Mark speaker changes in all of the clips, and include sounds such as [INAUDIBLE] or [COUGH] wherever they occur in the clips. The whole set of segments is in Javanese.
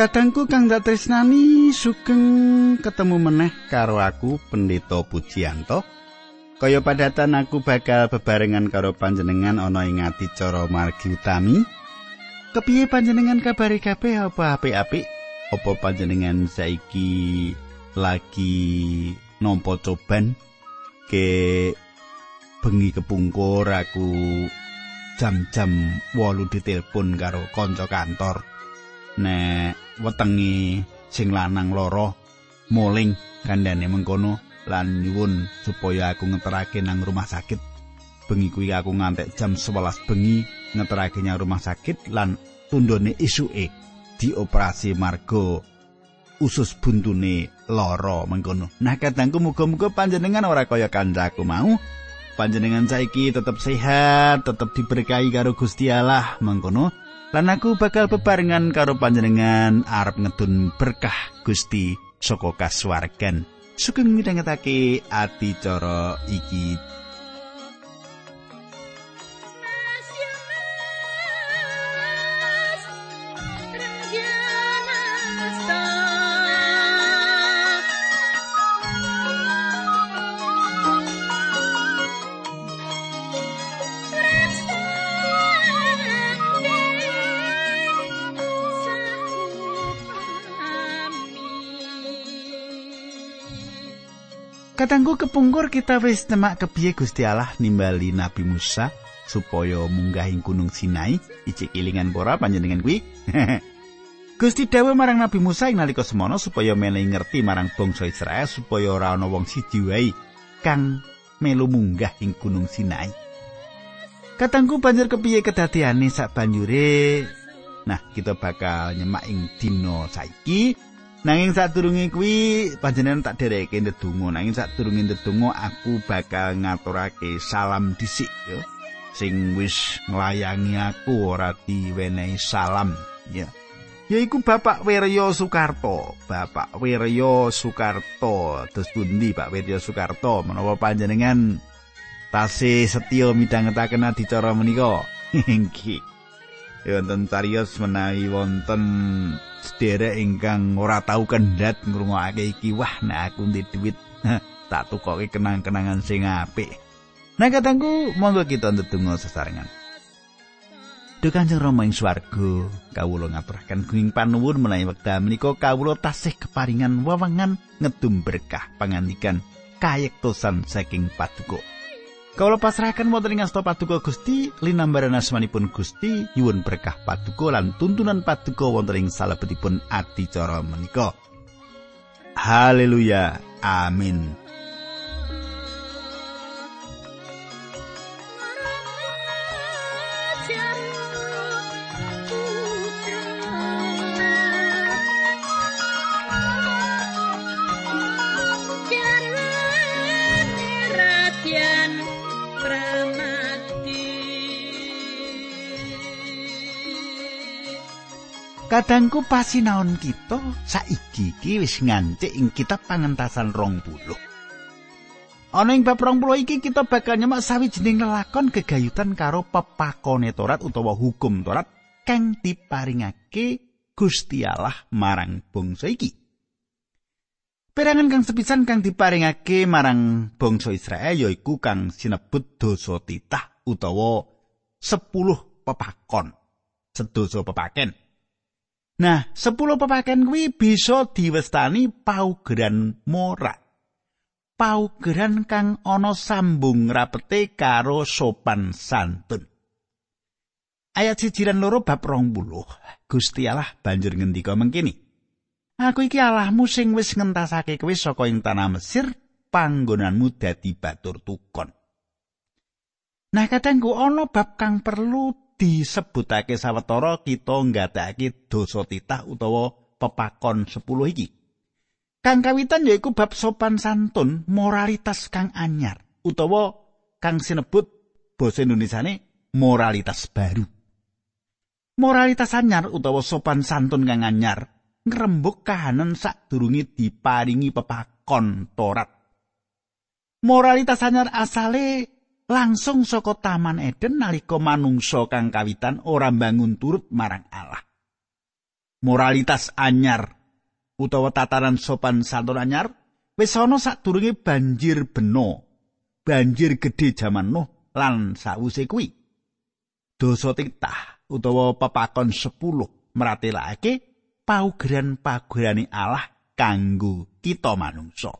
Speaker 1: Kadangku kang dak tresnani sugeng ketemu meneh karo aku Pendeta Pujianto. Kaya padatan aku bakal bebarengan karo panjenengan ana ing adicara margi utami. Kepiye panjenengan kabare kabeh apa apik-apik? Apa panjenengan saiki lagi nampa coban ke bengi kepungkur aku jam-jam 8 ditelepon karo kanca kantor. Nek wetenge sing lanang loro moling kandhane mengkono. Lan nyuwun supaya aku ngeterake nang rumah sakit. Bengi kuwi aku ngantek jam 11 bengi ngeterake nang rumah sakit lan tundone isuke dioperasi margo usus buntune loro mengkono. Nah kadangku muga-muga panjenengan ora kaya kancaku mau. Panjenengan saiki tetep sehat tetep diberkahi karo Gusti Allah mengkono Lan aku bakal bebarengan karo panjenengan arep ngedun berkah Gusti saka kasuwargan. Sugeng midhangetake ati cara iki Katanggu kepungkur kita wis temak kepiye Gusti Allah nimbali Nabi Musa supaya munggahing gunung Sinai icik ilingan pora panjenengan kuwi. [LAUGHS] Gusti dawuh marang Nabi Musa ing nalika semono supaya menehi ngerti marang bangsa Israel supaya ora ana wong siji wae kang melu munggah ing gunung Sinai. Katanggu banjur kepiye kedadiane sak banjure Nah, kita bakal nyemak ing dina saiki Nanging sadurunge kuwi panjenengan tak dereke ndedonga. Nanging sadurunge ndedonga aku bakal ngaturake salam dhisik ya. Sing wis nglayangi aku ora diwenehi salam ya. Yaiku Bapak Wiryo Soekarto. Bapak Wiryo Soekarto. Terus pundi Pak Wiryo Soekarto menawa panjenengan tasih setya midhangetaken adicara menika? [LAUGHS] Nggih. Wonten cariyos menawi wonten sederek ingkang ora tau kendhat ngrungokake iki wah nek aku ndek duit tak tukoke kenang-kenangan sing apik. Nah katangku monggo kita ndedonga sesarengan. Duh Kanjeng Rama ing swarga kawula ngaturaken gunging panuwun menawi wekdal menika kawula tasih keparingan wewengan ngedum berkah pangandikan kayektosan saking paduka Kawula pasrahaken wonten ing asta paduka Gusti linambaran asmanipun Gusti nyuwun berkah paduka lan tuntunan paduka wonten ing salebetipun adicara menika. Haleluya. Amin. Kadangku pasinaon kita saiki iki wis ngancik ing kitab pangentasan rong puluh. Ana ing bab rong puluh iki kita bakal nyemak sawijining lelakon gegayutan karo pepakone Torat utawa hukum Torat kang diparingake Gusti Allah marang bangsa iki. Perangan kang sepisan kang diparingake marang bangsa Israel yaiku kang sinebut dosa titah utawa sepuluh pepakon. Sedoso pepaken. Nah, sepuluh pepaken kuwi bisa diwestani paugeran morak. Paugeran kang ana sambung rapete karo sopan santun. Ayat sijiran loro bab rong puluh. Gusti Allah banjur ngendika mengkini. Aku iki Allahmu sing wis ngentasake kowe saka ing tanah Mesir, panggonanmu dadi batur tukon. Nah, kadangku ana bab kang perlu disebutake sawetara kita nggatekake dosa titah utawa pepakon 10 iki. Kang kawitan yaiku bab sopan santun, moralitas kang anyar utawa kang sinebut basa Indonesiane moralitas baru. Moralitas anyar utawa sopan santun kang anyar ngrembug kahanan sadurunge diparingi pepakon Torat. Moralitas anyar asale langsung saka taman Eden nalika manungsa kang kawitan ora bangun turut marang Allah. moralitas anyar utawa tataran sopan santun anyar wis ana sadurunge banjir beno banjir gedhe jaman Nuh lan sawise kuwi. Dosa titah utawa pepakon 10 meratelake paugeran-paugerane Allah kanggo kita manungsa.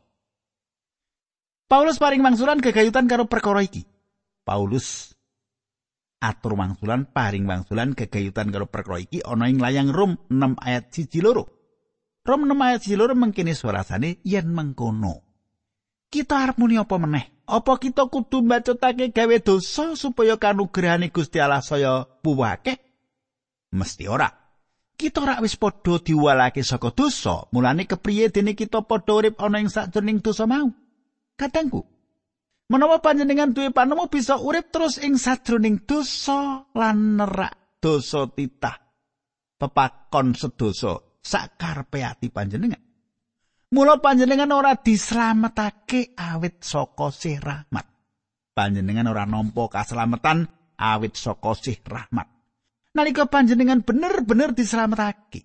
Speaker 1: Paulus paring mangsulan gegayutan karo perkara iki Paulus atur wangsulan paring wangsulan gegayutan karo perkara iki ana ing layang Rom 6 ayat 1 loro. Rom 6 ayat 1 loro mengkene suarasane yen mengkono. Kita arep muni apa meneh? Apa kita kudu mbacotake gawe dosa supaya kanugrahane Gusti Allah saya puwake? Mesti ora. Kita ora wis padha diwalake saka dosa, mulane kepriye dene kita padha urip ana ing sakjroning dosa mau? Kadangku, Menawa panjenengan duwe panemu bisa urip terus ing sajroning dosa lan nerak dosa titah. Pepakon sedosa sakarepe ati panjenengan. Mula panjenengan ora dislametake awit saka sih rahmat. Panjenengan ora nampa kaslametan awit saka sih rahmat. Nalika panjenengan bener-bener dislametake.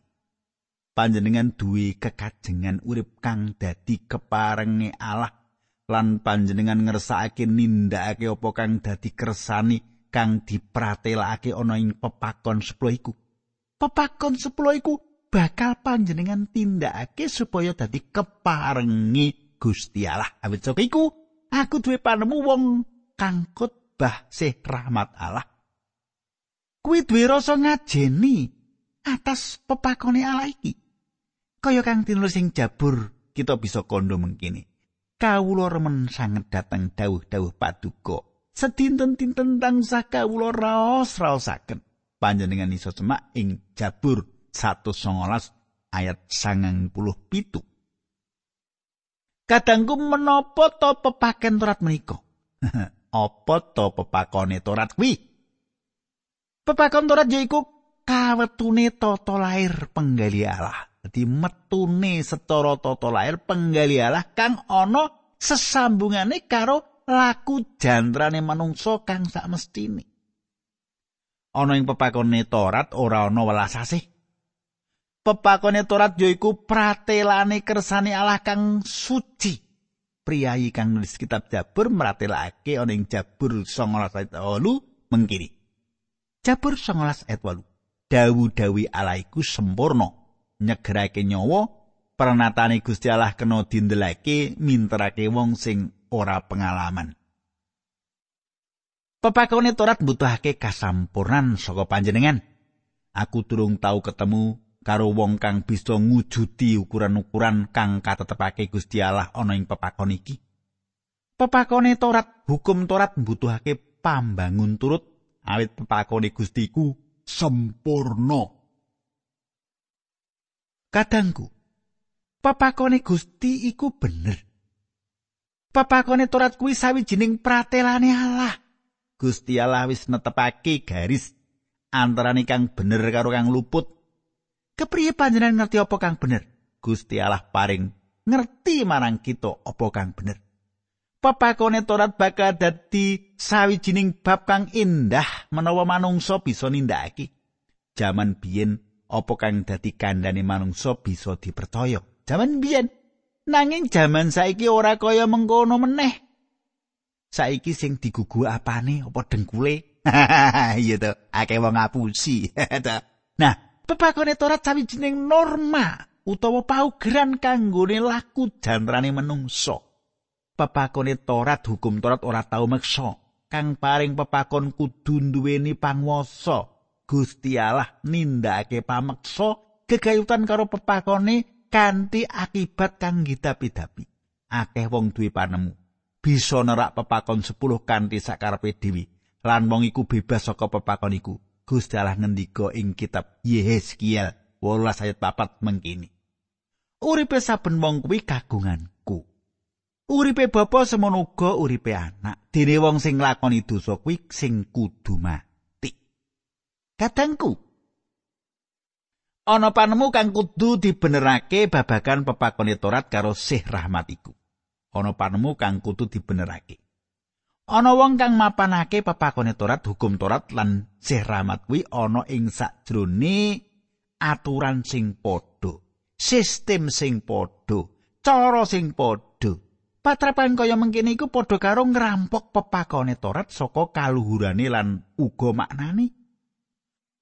Speaker 1: Panjenengan duwe kekajengan urip kang dadi keparenge Allah lan panjenengan ngersakake nindakake apa kang dadi kersani kang dipratelake ana ing pepakon 10 iku. Pepakon 10 iku bakal panjenengan tindakake supaya dadi keparengi Gusti Allah. Awit saka iku aku duwe panemu wong kang khotbah sih rahmat Allah. Kuwi duwe rasa ngajeni atas pepakone Allah iki. Kaya kang tinulis ing Jabur kita bisa kondo mengkini. Kawula remen sanget dateng dawuh-dawuh paduka. Sedinten-dinten tansah kawula raos-raosaken panjenengan iso semak ing Jabur 119 ayat 97. Kadangku menapa to pepaken Torat menika? [LAUGHS] Apa to pepakone Torat kuwi? Pepakon Torat yaiku kawetune tata lair penggali Allah. Dadi metune secara tata lair penggali Allah kang ana sesambungane karo laku jantrane manungsa kang sak mestine. Ana ing pepakone Torat ora ana welas asih. Pepakone Torat yaiku pratelane kersane Allah kang suci. Priyayi kang nulis kitab Jabur meratelake ana ing Jabur 19 ayat 8 mengkiri. Jabur 19 ayat 8. Dawu-dawi Allah iku sempurna. Nyegerake nyawa pranatane Gusti Allah kena dindelake minterake wong sing ora pengalaman. Pepakone Torat butuhake kasampurnan saka panjenengan. Aku durung tau ketemu karo wong kang bisa ngujudi ukuran-ukuran kang katetepake Gusti Allah ana ing pepakon iki. Pepakone Torat, hukum Torat mbutuhake pambangun turut awit pepakone Gusti iku sempurna. Kadangku, pepakone Gusti iku bener. Pepakone Torat kuwi sawijining pratelane Allah. Gusti Allah wis netepake garis antarane kang bener karo kang luput. Kepriye panjenengan ngerti apa kang bener? Gusti Allah paring ngerti marang kita apa kang bener. Pepakone Torat bakal dadi sawijining bab kang indah menawa manungsa bisa nindakake. Jaman biyen apa kang dadi kandhane manungsa bisa dipercaya. Jaman biyen nanging jaman saiki ora kaya mengkono meneh. Saiki sing digugu apane apa dengkule? [LAUGHS] Iya to, akeh wong ngapusi. [LAUGHS] nah, pepakone Torat sawijining norma utawa paugeran kanggone laku jantrane menungsa. Pepakone Torat hukum Torat ora tau meksa. Kang paring pepakon kudu duweni panguwasa. Gusti Allah nindakake pameksa gegayutan karo pepakone kanthi akibat kang gidapi-dapi. Akeh wong duwe panemu bisa nerak pepakon 10 kanthi sakarepe dhewe lan wong iku bebas saka pepakon iku. Gusti Allah ngendika ing kitab Yehezkiel 18 ayat 4 mengkini. Uripe saben wong kuwi kagunganku. Uripe bapa semono uga uripe anak. Dene wong sing nglakoni dosa kuwi sing kudu mati. Kadangku. Ana panemu kang kudu dibenerake babagan pepakone Torat karo Sih Rahmat iku. Ana panemu kang kudu dibenerake. Ana wong kang mapanaké pepakone Torat, hukum Torat lan Sih Rahmat kuwi ana ing sakjroning aturan sing padha, sistem sing padha, cara sing padha. Patrapan kaya mengkene iku padha karo ngrampok pepakone Torat saka kaluhurane lan uga maknane.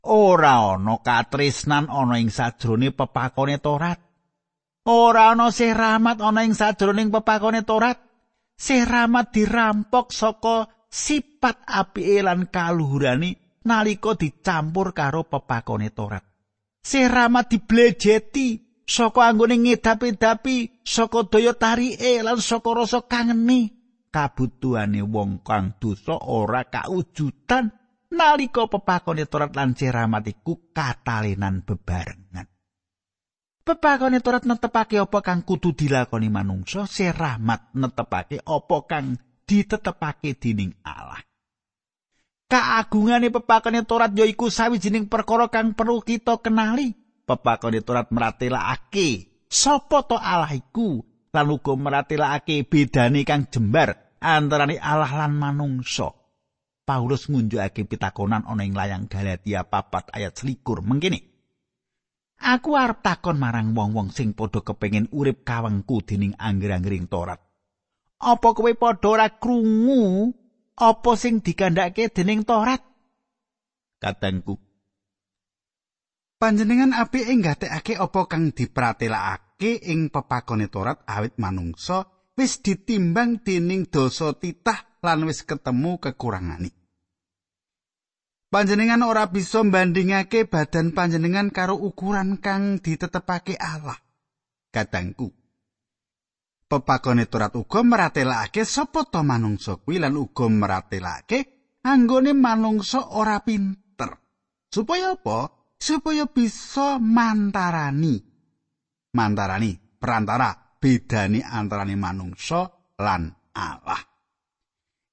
Speaker 1: Ora ana katresnan ana ing sajrone pepakone Torat. Ora ana sih rahmat ana ing sajroning pepakone Torat. Sih rahmat dirampok saka sifat apike lan kaluhurane nalika dicampur karo pepakone Torat. Sih rahmat diblejeti saka anggone ngedapi-dapi saka daya tarike lan saka rasa kangeni kabutuhane wong kang dosa ora kaujutan nalika pepakone Torat lan ceramat iku katalenan bebarengan Pepakone Torat netepake apa kang kudu dilakoni manungsa, se rahmat netepake apa kang ditetepake dening Allah. Kaagungane pepakone Torat yaiku sawijining perkara kang perlu kita kenali. pepakone Torat meratelakake sapa to Allah iku lan uga meratelakake bedane kang jembar antarane Allah lan manungsa. Paulus ngunjukake pitakonan ana ing layang Galatia papat ayat selikur mengkini. Aku arep takon marang wong-wong sing padha kepengin urip kawengku dening angger-anggering Torat. Apa kowe padha ora krungu apa sing dikandhake dening Torat? Katengku, panjenengan apike nggatekake apa kang dipratelakake ing pepakone Torat awit manungsa wis ditimbang dening dosa titah lan wis ketemu kekurangane. Panjenengan ora bisa mbandingake badan panjenengan karo ukuran kang ditetepake Allah. Kadangku. Pepakone Torat uga meratelakake sapa to manungsa kuwi lan uga meratelakake anggone manungsa ora pinter. Supaya apa? supaya bisa mantarani mantarani perantara bedani antarane manungsa lan Allah.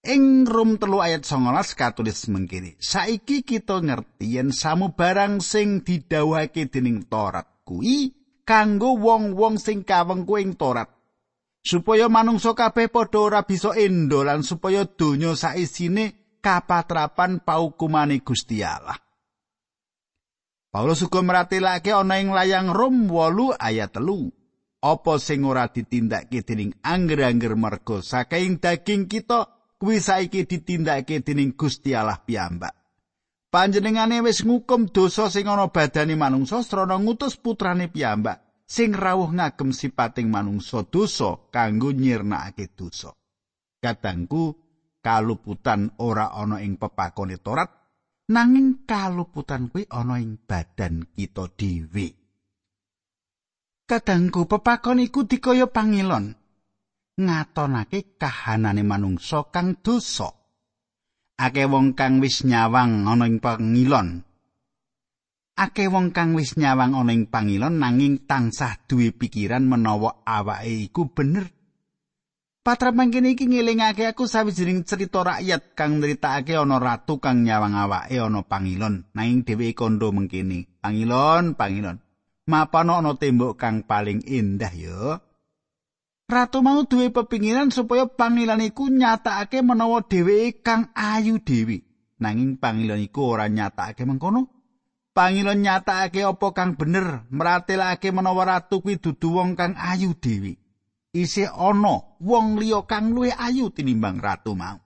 Speaker 1: Ing Rum telu ayat 19 katulis mengkini, saiki kita ngerti yen samu barang sing didhawuhake dening Torat kuwi kanggo wong-wong sing kawengku ing Torat. Supaya manungsa kabeh padha ora bisa endo lan supaya donya saisine kapatrapan paukumane Gusti Allah. Paulus uga meratelake ana ing layang Rom 8 ayat 3. Apa sing ora ditindakake dening angger-angger merga saking daging kita kuwi saiki ditindakake dening Gusti Allah piyambak. Panjenengane wis ngukum dosa sing ana badane manungsa srana ngutus putrane piyambak sing rawuh ngagem sipating manungsa dosa kanggo nyirnakake dosa. Kadangku kaluputan ora ana ing pepakone Torat nanging kaluputan kuwi ana ing badan kita dhewe. Kadangku pepakon iku dikaya pangilon ngatonake kahanane manungsa kang dosa. Ake wong kang wis nyawang ana ing pangilon. Ake wong kang wis nyawang ana ing pangilon nanging tansah duwe pikiran menawa awake iku bener Patra mangkene iki ngelingake aku sawijining cerita rakyat kang nritakake ana ratu kang nyawang awake ana pangilon nanging dheweke kondo mengkene pangilon pangilon mapana ana tembok kang paling indah ya Ratu mau duwe pepinginan supaya pangilon iku nyatakake menawa dheweke kang ayu dewi nanging pangilon iku ora nyatakake mengkono Pangilon nyatakake apa kang bener meratelake menawa ratu kuwi dudu wong kang ayu dewi isih ana wong liya kang luwih ayu tinimbang ratu mau.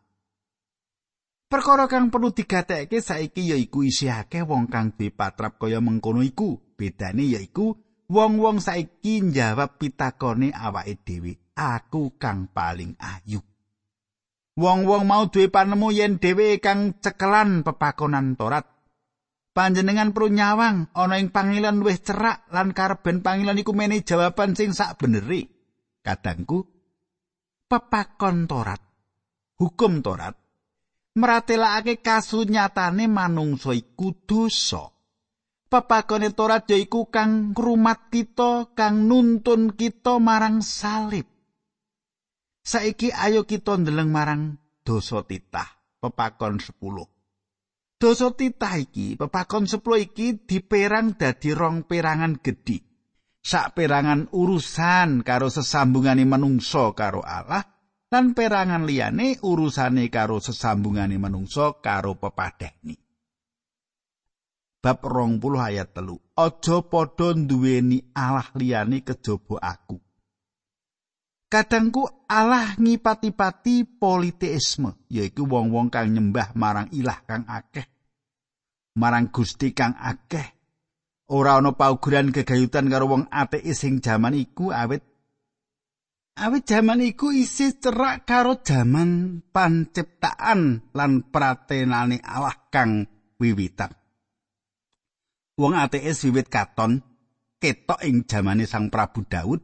Speaker 1: Perkara kang perlu digatekke saiki yaiku isih akeh wong kang dipatrap kaya mengkono iku. Bedane yaiku wong-wong saiki njawab pitakone awake dhewe, aku kang paling ayu. Wong-wong mau duwe panemu yen dhewe kang cekelan pepakonan Torat. Panjenengan perlu nyawang ana ing panggilan wis cerak lan karben panggilan iku menehi jawaban sing sak beneri. kadangku pepakon torat hukum torat meratelakake kasunyatane manungsa iku dosa pepakone torat yaiku kang ngrumat kita kang nuntun kita marang salib. Saiki ayo kita ndeleng marang dosa titah pepakon 10 dosa titah iki pepakon 10 iki diperang dadi rong perangan gedhi. Sak perangan urusan karo sesambungane manungsa karo Allah lan perangan liyane urusane karo sesambungane manungsa karo pepadhani. Bab 20 ayat telu. Aja padha duweni Allah liyane kejaba aku. Kadangku Allah ngipati-pati politeisme yaiku wong-wong kang nyembah marang ilah kang akeh marang Gusti kang akeh. Ora ana paugeran gegayutan karo wong ateis sing jaman iku awit. Awit jaman iku isih cerak karo jaman panciptaan lan pratenane Allah kang wiwitan wong ateis wiwit katon ketok ing jamane Sang Prabu Daud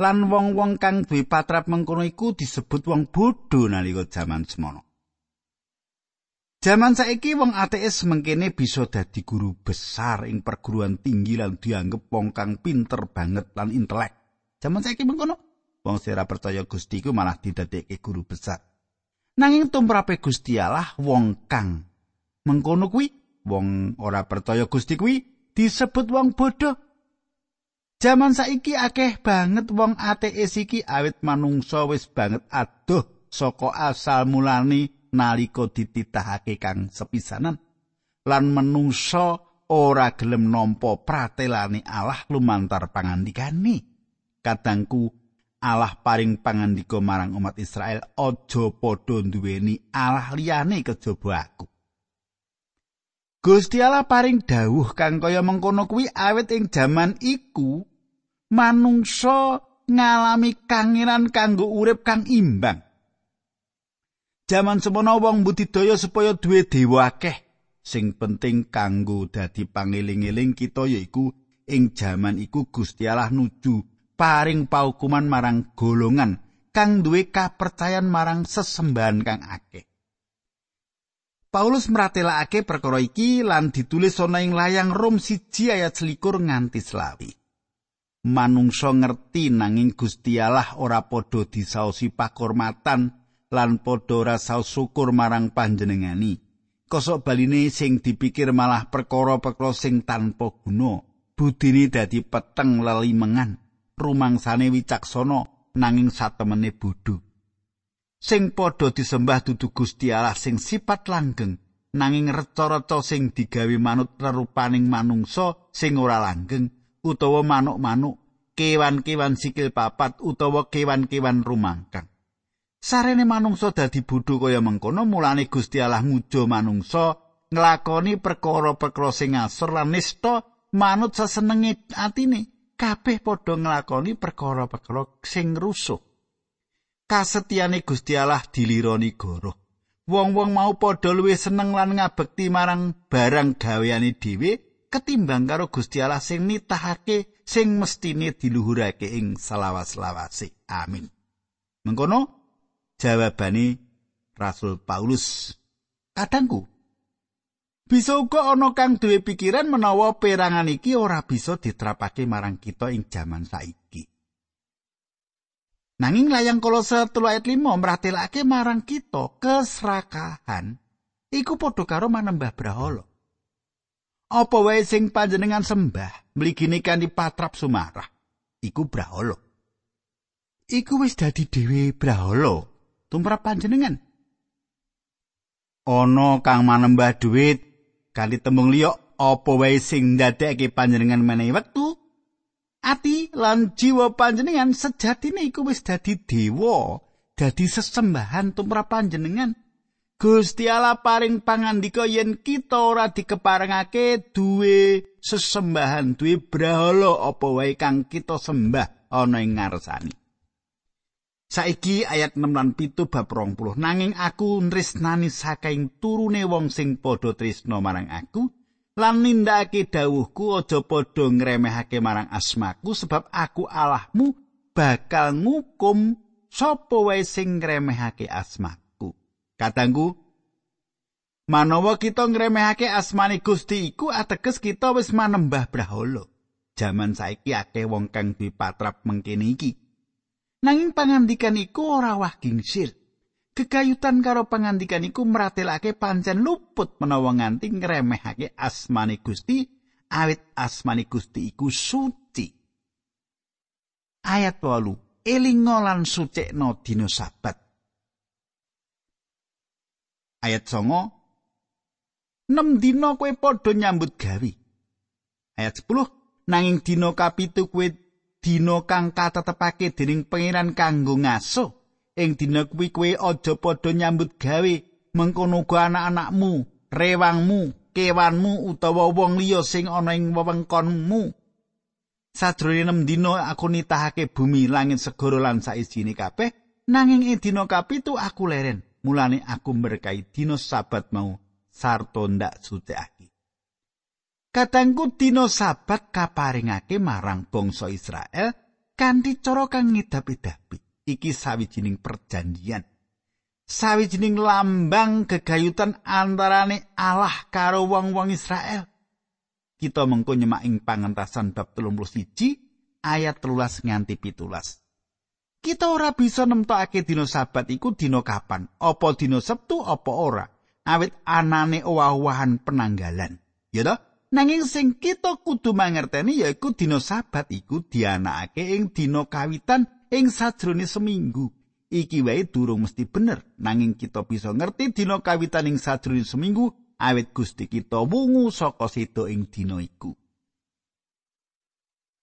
Speaker 1: lan wong-wong kang duwe patrap mengkono iku disebut wong bodho nalika jaman semono. Jaman saiki wong ateis mengkene bisa dadi guru besar ing perguruan tinggi lan dianggep wong kang pinter banget lan intelek. Jaman saiki mengkono wong sira percaya Gusti iku malah didadekke guru besar. Nanging tumrape Gusti Allah wong kang mengkono kuwi wong ora percaya Gusti kuwi disebut wong bodoh. Jaman saiki akeh banget wong ateis iki awit manungsa wis banget adoh saka asal mulani nalika dititahake kang sepisanan lan manungsa ora gelem nampa pratelane Allah lumantar pangandikane. Kadangku Allah paring pangandika marang umat Israel aja padha duweni Allah liyane kejaba aku. Gusti Allah paring dawuh kang kaya mengkono kuwi awet ing jaman iku manungsa ngalami kangenan kanggo urip kang imbang. Jaman semono wong budidaya supaya duwe dewa akeh sing penting kanggo dadi pangeling-eling kita yaiku ing jaman iku Gusti Allah nuju paring paukuman marang golongan kang duwe kapercayan marang sesembahan kang akeh. Paulus mratelakake perkara iki lan ditulis ana ing layang Rom siji ayat selikur nganti selawi. Manungsa ngerti nanging Gusti Allah ora padha disaosi pakurmatan lan padha ora syukur marang panjenengani. Kosok baline sing dipikir malah perkara-perkara sing tanpa guna. Budine dadi peteng lelimengan, rumangsane wicaksana nanging satemene bodho. Sing padha disembah dudu Gusti Allah sing sifat langgeng nanging reca-reca sing digawe manut rerupaning manungsa sing ora langgeng utawa manuk-manuk kewan-kewan sikil papat utawa kewan-kewan rumangkang. Sarene manungsa dadi bodho kaya mengkono mulane Gusti Allah ngujo manungsa nglakoni perkara-perkara sing asor lan nista manut sesenenge atine kabeh padha nglakoni perkara-perkara sing rusuh kasetyane Gusti Allah dilironi goro. Wong-wong mau padha luwih seneng lan ngabekti marang barang gaweane dhewe ketimbang karo Gusti Allah sing nitahake sing mestine diluhurake ing selawas-lawase. Amin. Mengkono jawabane Rasul Paulus. Kadangku bisa uga ana kang duwe pikiran menawa perangan iki ora bisa diterapake marang kita ing jaman saiki. Nanging layang kolose 3 ayat 5 mratelake marang kita keserakahan iku padha karo manembah brahala. Apa wae sing panjenengan sembah mligine kanthi patrap sumarah iku brahala. Iku wis dadi dhewe brahala tumrap panjenengan. Ana kang manembah dhuwit kanthi tembung liya apa wae sing ndadekake panjenengan menehi wektu ati lan jiwa panjenengan sejatine iku wis dadi dewa dadi sesembahan tumrap panjenengan. Gusti Allah paring pangandika yen kita ora dikeparengake duwe sesembahan duwe brahala apa wae kang kita sembah ana ing ngarsani. Saiki ayat 6 lan 7 bab 20 nanging aku nresnani saking turune wong sing padha tresna marang aku lan nindakake dawuhku aja padha ngremehake marang asmaku sebab aku Allahmu bakal ngukum sapa wae sing ngremehake asmaku. Katanggu Manawa kita ngremehake asmane Gusti iku ateges kita wis manembah brahala. Jaman saiki akeh wong kang dipatrap mengkene iki. Nanging pangandikan iku ora wah gingsil. Kekayutan karo pangandikan iku meratelake pancen luput menawa nganti ngremehake asmane Gusti awit asmane Gusti iku suci. Ayat 8 Elingo lan sucekno dina sabat. Ayat 9 Nem dina kowe padha nyambut gawe. Ayat 10 nanging dina kapitu kowe dina kang katetepake dening pangeran kanggo ngaso. Ing dina kuwi kowe aja padha nyambut gawe mengkono uga anak-anakmu, rewangmu, kewanmu utawa wong liya sing ana ing wewengkonmu. Sadurunge nem dina aku nitahake bumi, langit, segara lan saisine kabeh, nanging ing dina kapitu aku leren. Mulane aku berkahi dina sabat mau sarta ndak sutekake. Katangku dina sabat kaparingake marang bangsa Israel kanthi cara kang ngidap-idapi. Iki sawijining perjanjian. Sawijining lambang gegayutan antarane Allah karo wong-wong Israel. Kita mengko nyemak ing pangentasan bab 31 ayat 13 nganti 17. Kita ora bisa nemtokake dina sabat iku dina kapan, apa dina Sabtu apa ora, awit anane owah-owahan penanggalan. Ya toh? Nanging sing kita kudu mangerteni yaiku dina sabat iku dianakake ing dina kawitan ing sajrone seminggu. Iki wae durung mesti bener, nanging kita bisa ngerti dina kawitan ing sajrone seminggu awit Gusti kita wungu saka sedo ing dina iku.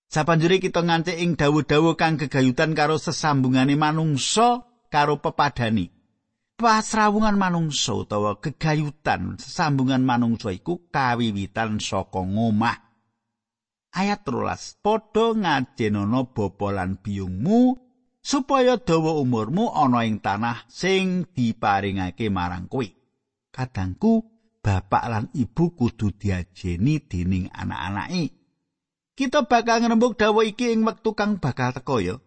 Speaker 1: Sapanjure kita ngancik ing dawuh-dawuh kang gegayutan karo sesambungane manungsa karo pepadani. Pasrawungan manungsa utawa gegayutan sesambungan manungsa iku kawiwitan saka ngomah. Ayat 13. Padha ngajenono bapa lan biyungmu supaya dawa umurmu ana ing tanah sing diparingake marang kowe. Kadangku bapak lan ibu kudu diajeni dening anak-anake. kita bakal ngrembug dawuh iki ing wektu kang bakal teko ya.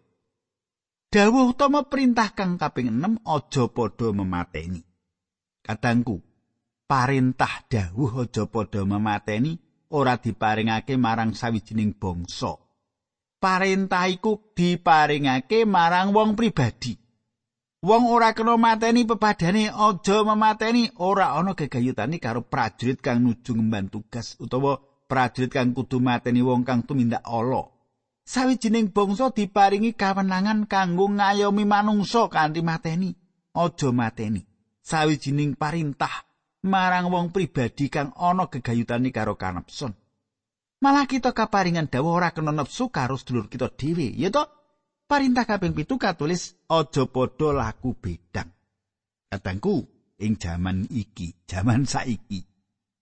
Speaker 1: Dawuh utama perintah kang kaping 6 aja padha memateni. Kadangku, perintah dawuh aja padha memateni ora diparingake marang sawijining bangsa. Perintah iku diparingake marang wong pribadi. Wong ora kena mateni pepadane aja memateni ora ana gegayutane karo prajurit kang nuju ngemban tugas utawa prajurit kang kudu mateni wong kang tumindak ala. Sawijining bangsa diparingi kawenangan kanggo ngayomi manungsa kanthi mateni, aja mateni. Sawijining parintah marang wong pribadi kang ana gegayutane karo kanepson. Malah kita kaparingan dawuh ora kena nepsu karo sedulur kita dhewe, ya toh? Parintah kaping pitu katulis aja padha laku bedang. Katangku ing jaman iki, jaman saiki,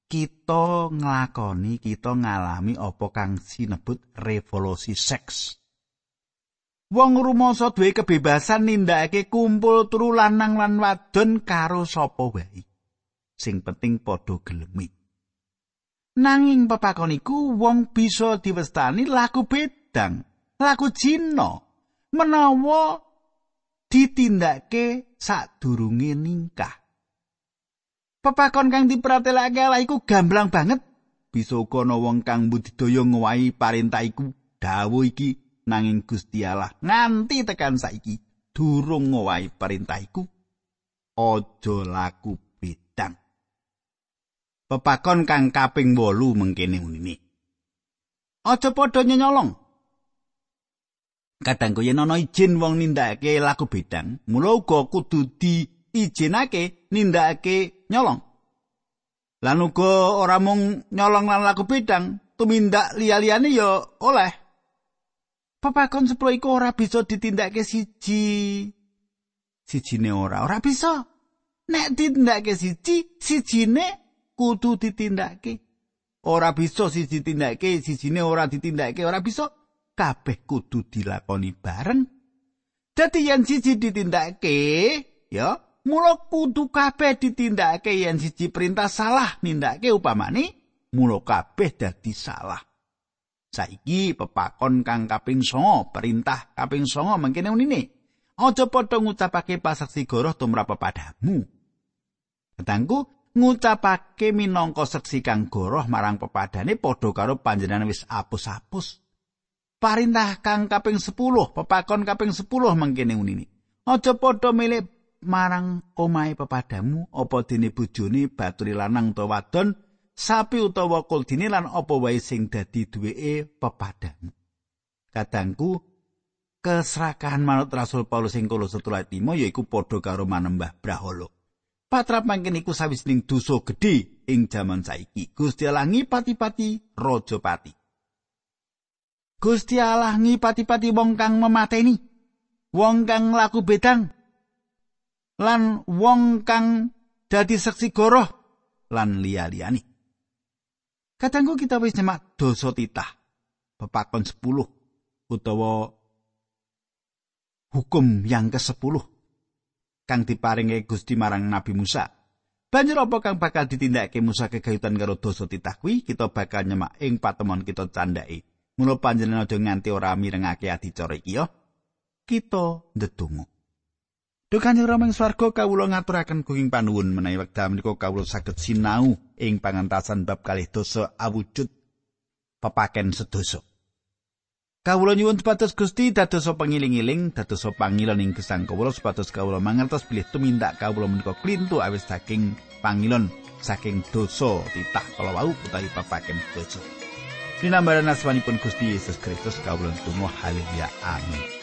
Speaker 1: kita nglakoni kita ngalami apa kang sinebut revolusi seks. Wong rumangsa duwe kebebasan nindakake kumpul turu lanang lan wadon karo sapa wae. Sing penting padha gelemi. Nanging pepakon iku wong bisa diwestani laku bedang, laku jina menawa ditindakake sadurunge ningkah. Pepakon kang dipratelake ala iku gamblang banget. Bisa ana wong kang budidaya ngowahi parentah iku dawuh iki nanging Gusti Allah nganti tekan saiki durung ngowahi perintah iku. Aja laku bedang. Pepakon kang kaping 8 mengkene unine. Aja padha nyolong. Kadang yen ana izin wong nindakake laku bedang, mula uga kudu diizinake nindakake nyolong. Lan uga ora mung nyolong lan laku bidang, tumindak liya-liyane ya oleh. Pepakon sepro iku ora bisa ditindakake siji. Sijine ora, ora bisa. Nek ditindakake siji, sijine kudu ditindakake. Ora bisa siji ditindakake, sijine ora ditindakake, ora bisa. Kabeh kudu dilakoni bareng. Dadi yen siji ditindakake, ya Mula kudu kabeh ditindakake yen siji perintah salah nindakake upamane mula kabeh dadi salah. Saiki pepakon kang kaping 9, perintah kaping 9 mangkene unine. Aja padha ngucapake pasaksi goroh tumrap pepadamu. Ketangku ngucapake minangka seksi kang goroh marang pepadane padha karo panjenengan wis apus-apus. Perintah kang kaping 10, pepakon kaping 10 mangkene unine. Aja padha milih marang omahe pepadamu apa dene bojone baturi lanang utawa wadon sapi utawa kuldine lan apa wae sing dadi duweke pepadamu kadangku kesrakahan manut Rasul Paulus sing Kolose 3 yaiku padha karo manembah brahala patrap mangken iku sawijining dosa gedhe ing jaman saiki. Gusti Allah ngipati-pati raja pati. Gusti Allah ngipati-pati wong kang memateni, wong kang laku bedang, lan wong kang dadi seksi goroh lan liya-liyane. Kadangku kita wis nyemak dosa titah, pepakon 10 utawa hukum yang ke-10 kang diparingi Gusti marang Nabi Musa. Banjur apa kang bakal ditindakake Musa kegayutan karo dosa titah kuwi kita bakal nyemak ing patemon kita candhake. Mula panjenengan aja nganti ora mirengake adicara iki ya. Kita ndedonga. Duh Kanjeng Rama ing swarga kawula ngaturaken gunging panuwun menawi wekdal menika kawula saged sinau ing pangantasan bab kalih dosa awujud pepaken sedoso. Kawula nyuwun supados Gusti dados pangiling-iling, dados pangilon ing gesang kawula supados kawula mangertos bilih tumindak kawula menika klintu awis saking pangilon saking dosa titah kala wau utawi papaken dosa. Dinambaran asmanipun Gusti Yesus Kristus kawula tumuh haleluya amin.